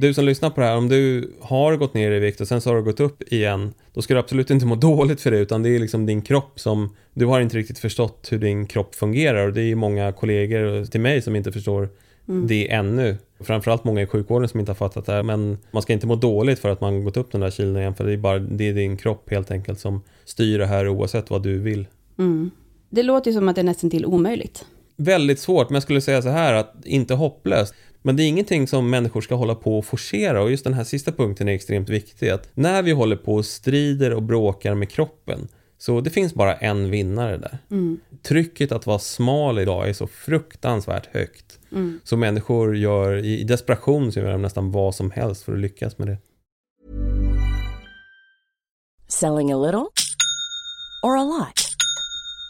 Du som lyssnar på det här, om du har gått ner i vikt och sen så har du gått upp igen, då ska du absolut inte må dåligt för det, utan det är liksom din kropp som, du har inte riktigt förstått hur din kropp fungerar och det är många kollegor till mig som inte förstår mm. det ännu. Framförallt många i sjukvården som inte har fattat det här, men man ska inte må dåligt för att man gått upp den där kilon igen, för det är bara, det är din kropp helt enkelt som styr det här oavsett vad du vill. Mm. Det låter ju som att det är nästan till omöjligt. Väldigt svårt, men jag skulle säga så här att inte hopplöst. Men det är ingenting som människor ska hålla på och forcera och just den här sista punkten är extremt viktig. Att när vi håller på och strider och bråkar med kroppen så det finns bara en vinnare där. Mm. Trycket att vara smal idag är så fruktansvärt högt. Mm. Så människor gör i desperation så gör de nästan vad som helst för att lyckas med det. Selling a little or a lot?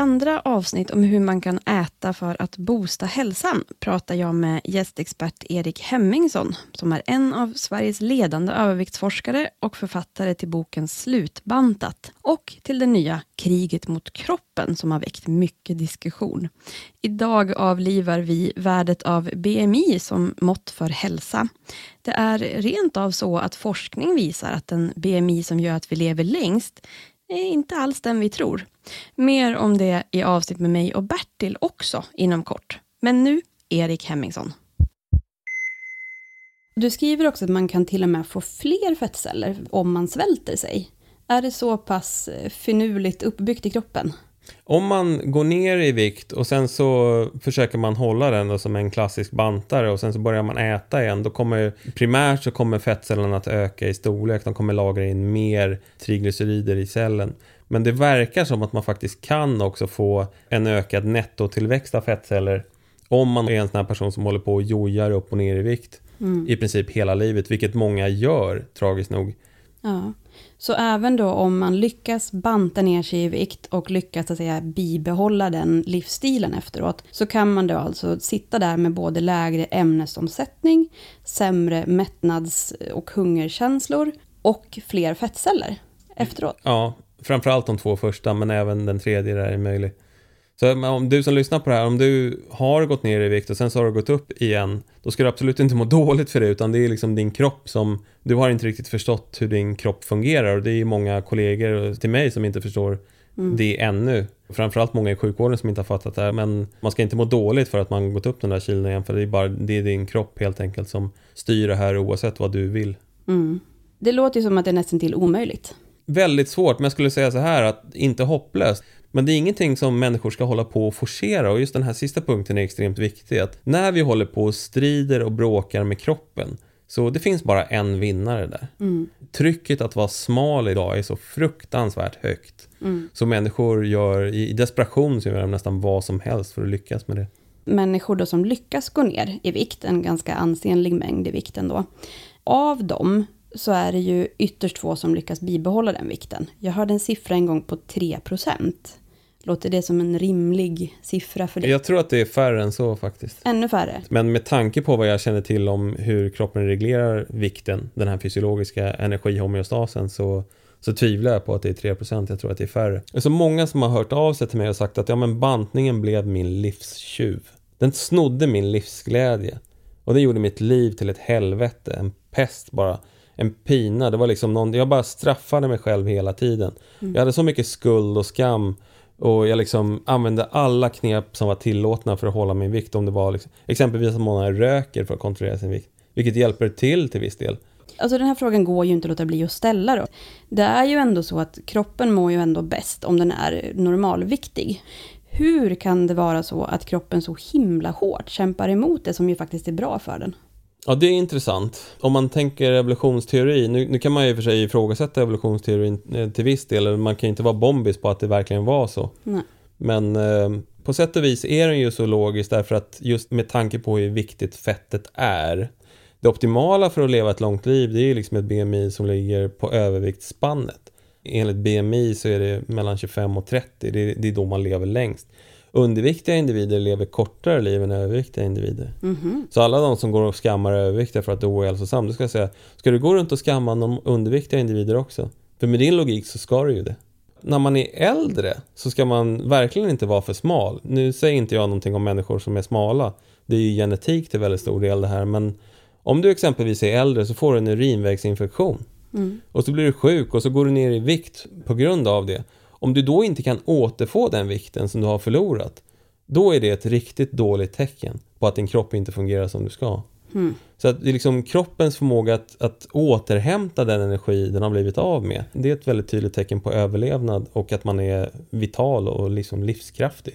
Andra avsnitt om hur man kan äta för att boosta hälsan pratar jag med gästexpert Erik Hemmingsson som är en av Sveriges ledande överviktsforskare och författare till boken Slutbantat och till det nya Kriget mot kroppen som har väckt mycket diskussion. Idag avlivar vi värdet av BMI som mått för hälsa. Det är rent av så att forskning visar att den BMI som gör att vi lever längst är inte alls den vi tror. Mer om det i avsnitt med mig och Bertil också inom kort. Men nu, Erik Hemmingsson. Du skriver också att man kan till och med få fler fettceller om man svälter sig. Är det så pass eh, finurligt uppbyggt i kroppen? Om man går ner i vikt och sen så försöker man hålla den som en klassisk bantare och sen så börjar man äta igen. Då kommer primärt så kommer fettcellerna att öka i storlek. De kommer lagra in mer triglycerider i cellen. Men det verkar som att man faktiskt kan också få en ökad nettotillväxt av fettceller om man är en sån här person som håller på och jojar upp och ner i vikt mm. i princip hela livet, vilket många gör, tragiskt nog. Ja. Så även då om man lyckas banta ner sig i vikt och lyckas att säga, bibehålla den livsstilen efteråt, så kan man då alltså sitta där med både lägre ämnesomsättning, sämre mättnads och hungerkänslor och fler fettceller efteråt. Ja, framförallt de två första, men även den tredje där är möjlig. Så om du som lyssnar på det här, om du har gått ner i vikt och sen så har du gått upp igen, då ska du absolut inte må dåligt för det, utan det är liksom din kropp som, du har inte riktigt förstått hur din kropp fungerar och det är många kollegor till mig som inte förstår mm. det ännu. Framförallt många i sjukvården som inte har fattat det här, men man ska inte må dåligt för att man gått upp den där kilon igen, för det är bara, det är din kropp helt enkelt som styr det här oavsett vad du vill. Mm. Det låter ju som att det är nästan till omöjligt. Väldigt svårt, men jag skulle säga så här att inte hopplöst. Men det är ingenting som människor ska hålla på och forcera och just den här sista punkten är extremt viktig. Att när vi håller på och strider och bråkar med kroppen så det finns bara en vinnare där. Mm. Trycket att vara smal idag är så fruktansvärt högt. Mm. Så människor gör, i desperation så gör de nästan vad som helst för att lyckas med det. Människor då som lyckas gå ner i vikt, en ganska ansenlig mängd i vikten då. Av dem så är det ju ytterst få som lyckas bibehålla den vikten. Jag hörde en siffra en gång på 3 Låter det som en rimlig siffra för dig? Jag tror att det är färre än så faktiskt. Ännu färre? Men med tanke på vad jag känner till om hur kroppen reglerar vikten, den här fysiologiska energihomeostasen, så, så tvivlar jag på att det är 3%. Jag tror att det är färre. Det är så många som har hört av sig till mig och sagt att ja, men bantningen blev min livstjuv. Den snodde min livsglädje. Och det gjorde mitt liv till ett helvete, en pest bara. En pina, det var liksom någon, jag bara straffade mig själv hela tiden. Mm. Jag hade så mycket skuld och skam och jag liksom använde alla knep som var tillåtna för att hålla min vikt. Om det var liksom, exempelvis att många röker för att kontrollera sin vikt. Vilket hjälper till till viss del. Alltså den här frågan går ju inte att låta bli att ställa då. Det är ju ändå så att kroppen mår ju ändå bäst om den är normalviktig. Hur kan det vara så att kroppen så himla hårt kämpar emot det som ju faktiskt är bra för den? Ja, det är intressant. Om man tänker evolutionsteori, nu, nu kan man ju för sig ifrågasätta evolutionsteorin eh, till viss del, man kan ju inte vara bombis på att det verkligen var så. Nej. Men eh, på sätt och vis är den ju så logisk därför att just med tanke på hur viktigt fettet är. Det optimala för att leva ett långt liv, det är ju liksom ett BMI som ligger på överviktsspannet. Enligt BMI så är det mellan 25 och 30, det är, det är då man lever längst underviktiga individer lever kortare liv än överviktiga individer. Mm. Så alla de som går och skammar överviktiga för att det är ohälsosamt, då ska jag säga, ska du gå runt och skamma de underviktiga individer också? För med din logik så ska du ju det. När man är äldre så ska man verkligen inte vara för smal. Nu säger inte jag någonting om människor som är smala. Det är ju genetik till väldigt stor del det här, men om du exempelvis är äldre så får du en urinvägsinfektion. Mm. Och så blir du sjuk och så går du ner i vikt på grund av det. Om du då inte kan återfå den vikten som du har förlorat, då är det ett riktigt dåligt tecken på att din kropp inte fungerar som du ska. Mm. Så att det är liksom kroppens förmåga att, att återhämta den energi den har blivit av med. Det är ett väldigt tydligt tecken på överlevnad och att man är vital och liksom livskraftig.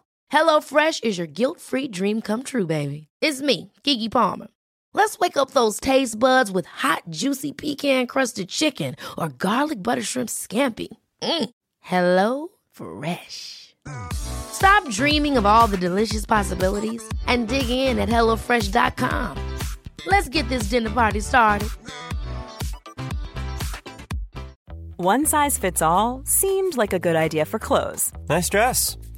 HelloFresh is your guilt-free dream come true, baby. It's me, Kiki Palmer. Let's wake up those taste buds with hot, juicy pecan-crusted chicken or garlic butter shrimp scampi. Mm. Hello Fresh. Stop dreaming of all the delicious possibilities and dig in at HelloFresh.com. Let's get this dinner party started. One size fits all seemed like a good idea for clothes. Nice dress.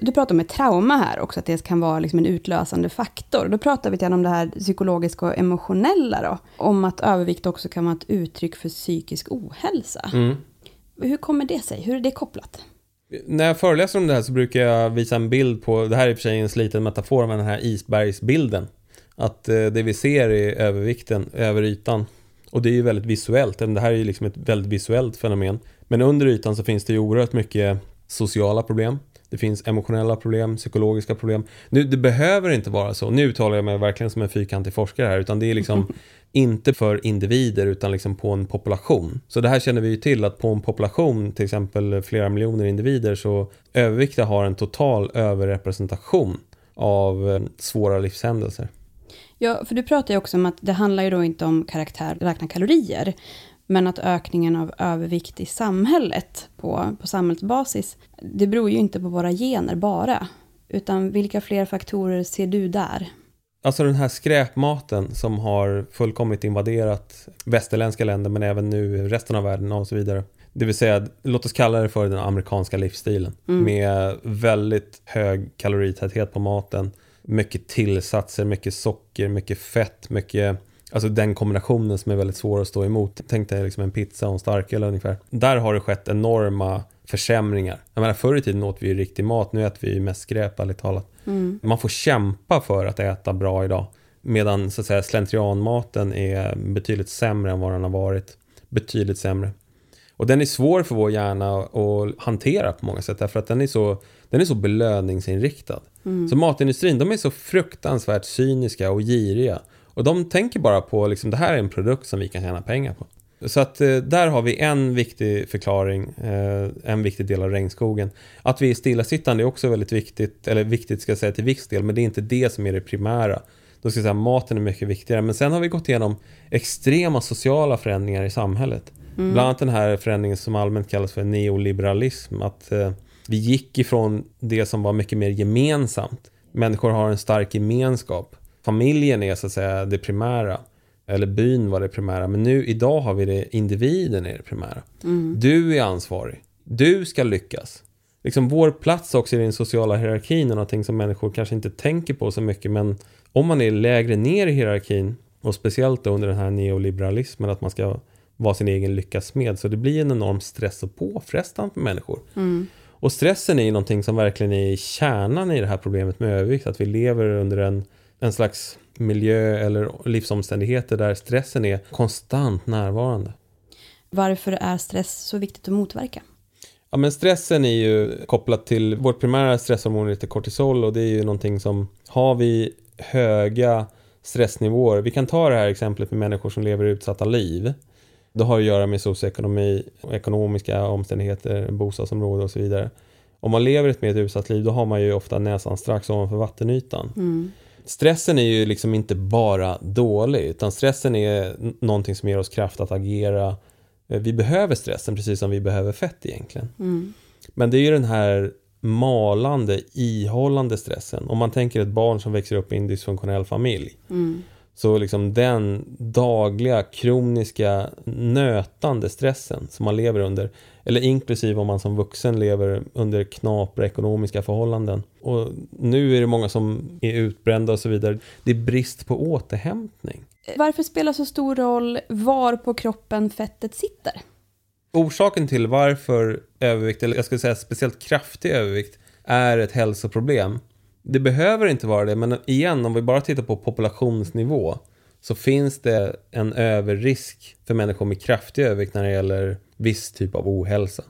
Du pratar om ett trauma här också, att det kan vara liksom en utlösande faktor. Då pratar vi lite om det här psykologiska och emotionella då. Om att övervikt också kan vara ett uttryck för psykisk ohälsa. Mm. Hur kommer det sig? Hur är det kopplat? När jag föreläser om det här så brukar jag visa en bild på, det här är i och för sig en sliten metafor med den här isbergsbilden. Att eh, det vi ser är övervikten över ytan. Och det är ju väldigt visuellt, det här är ju liksom ett väldigt visuellt fenomen. Men under ytan så finns det ju oerhört mycket sociala problem. Det finns emotionella problem, psykologiska problem. Nu, det behöver inte vara så. Nu uttalar jag mig verkligen som en fyrkantig forskare här, utan det är liksom inte för individer utan liksom på en population. Så det här känner vi ju till att på en population, till exempel flera miljoner individer, så överviktiga har en total överrepresentation av eh, svåra livshändelser. Ja, för du pratar ju också om att det handlar ju då inte om karaktär, räkna kalorier, men att ökningen av övervikt i samhället på, på samhällsbasis, det beror ju inte på våra gener bara, utan vilka fler faktorer ser du där? Alltså den här skräpmaten som har fullkomligt invaderat västerländska länder men även nu resten av världen och så vidare. Det vill säga, låt oss kalla det för den amerikanska livsstilen. Mm. Med väldigt hög kaloritäthet på maten. Mycket tillsatser, mycket socker, mycket fett, mycket... Alltså den kombinationen som är väldigt svår att stå emot. Tänk dig liksom en pizza och en starköl ungefär. Där har det skett enorma försämringar. Jag menar förr i tiden åt vi ju riktig mat, nu äter vi ju mest skräp ärligt talat. Mm. Man får kämpa för att äta bra idag. Medan så att säga slentrianmaten är betydligt sämre än vad den har varit. Betydligt sämre. Och den är svår för vår hjärna att hantera på många sätt därför att den är så, den är så belöningsinriktad. Mm. Så matindustrin, de är så fruktansvärt cyniska och giriga. Och de tänker bara på liksom det här är en produkt som vi kan tjäna pengar på. Så att eh, där har vi en viktig förklaring, eh, en viktig del av regnskogen. Att vi är stillasittande är också väldigt viktigt, eller viktigt ska jag säga till viss del, men det är inte det som är det primära. Då ska jag säga maten är mycket viktigare, men sen har vi gått igenom extrema sociala förändringar i samhället. Mm. Bland annat den här förändringen som allmänt kallas för neoliberalism, att eh, vi gick ifrån det som var mycket mer gemensamt. Människor har en stark gemenskap. Familjen är så att säga det primära. Eller byn var det primära. Men nu idag har vi det, individen är det primära. Mm. Du är ansvarig. Du ska lyckas. Liksom vår plats också i den sociala hierarkin är någonting som människor kanske inte tänker på så mycket. Men om man är lägre ner i hierarkin och speciellt under den här neoliberalismen att man ska vara sin egen lyckas med. Så det blir en enorm stress och påfrestan för människor. Mm. Och stressen är ju någonting som verkligen är kärnan i det här problemet med övervikt. Att vi lever under en, en slags miljö eller livsomständigheter där stressen är konstant närvarande. Varför är stress så viktigt att motverka? Ja men stressen är ju kopplat till vårt primära stresshormon heter kortisol och det är ju någonting som har vi höga stressnivåer. Vi kan ta det här exemplet med människor som lever utsatta liv. Det har att göra med socioekonomi, ekonomiska omständigheter, bostadsområde och så vidare. Om man lever ett mer utsatt liv då har man ju ofta näsan strax ovanför vattenytan. Mm. Stressen är ju liksom inte bara dålig utan stressen är någonting som ger oss kraft att agera. Vi behöver stressen precis som vi behöver fett egentligen. Mm. Men det är ju den här malande, ihållande stressen. Om man tänker ett barn som växer upp i en dysfunktionell familj. Mm. Så liksom den dagliga, kroniska, nötande stressen som man lever under. Eller inklusive om man som vuxen lever under knapra ekonomiska förhållanden. Och nu är det många som är utbrända och så vidare. Det är brist på återhämtning. Varför spelar så stor roll var på kroppen fettet sitter? Orsaken till varför övervikt, eller jag skulle säga speciellt kraftig övervikt, är ett hälsoproblem. Det behöver inte vara det, men igen, om vi bara tittar på populationsnivå så finns det en överrisk för människor med kraftig övervikt när det gäller viss typ av ohälsa.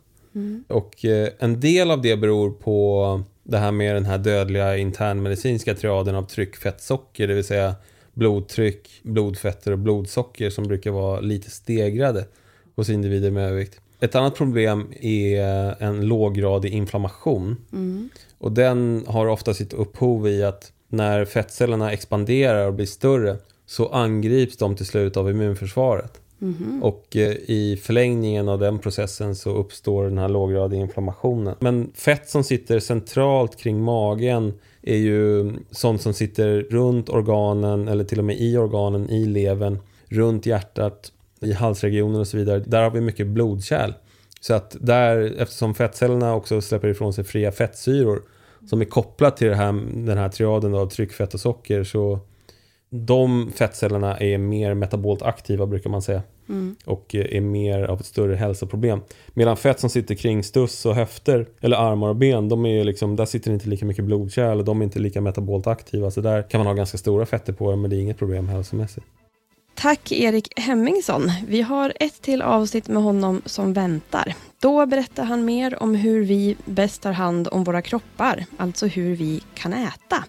Och eh, en del av det beror på det här med den här dödliga internmedicinska triaden av tryck, fett, socker, det vill säga blodtryck, blodfetter och blodsocker som brukar vara lite stegrade hos individer med övervikt. Ett annat problem är en låggradig inflammation. Och den har ofta sitt upphov i att när fettcellerna expanderar och blir större så angrips de till slut av immunförsvaret. Och eh, i förlängningen av den processen så uppstår den här låggradiga inflammationen. Men fett som sitter centralt kring magen är ju sånt som sitter runt organen eller till och med i organen, i levern, runt hjärtat, i halsregionen och så vidare. Där har vi mycket blodkärl. Så att där, eftersom fettcellerna också släpper ifrån sig fria fettsyror som är kopplat till här, den här triaden av tryck, fett och socker så de fettcellerna är mer metabolt aktiva brukar man säga. Och eh, är mer av ett större hälsoproblem. Medan fett som sitter kring stuss och höfter, eller armar och ben, de är liksom, där sitter inte lika mycket blodkärl och de är inte lika metabolt aktiva. Så där kan man ha ganska stora fetter på dem, men det är inget problem hälsomässigt. Tack Erik Hemmingsson. Vi har ett till avsnitt med honom som väntar. Då berättar han mer om hur vi bäst tar hand om våra kroppar, alltså hur vi kan äta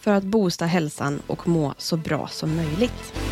för att boosta hälsan och må så bra som möjligt.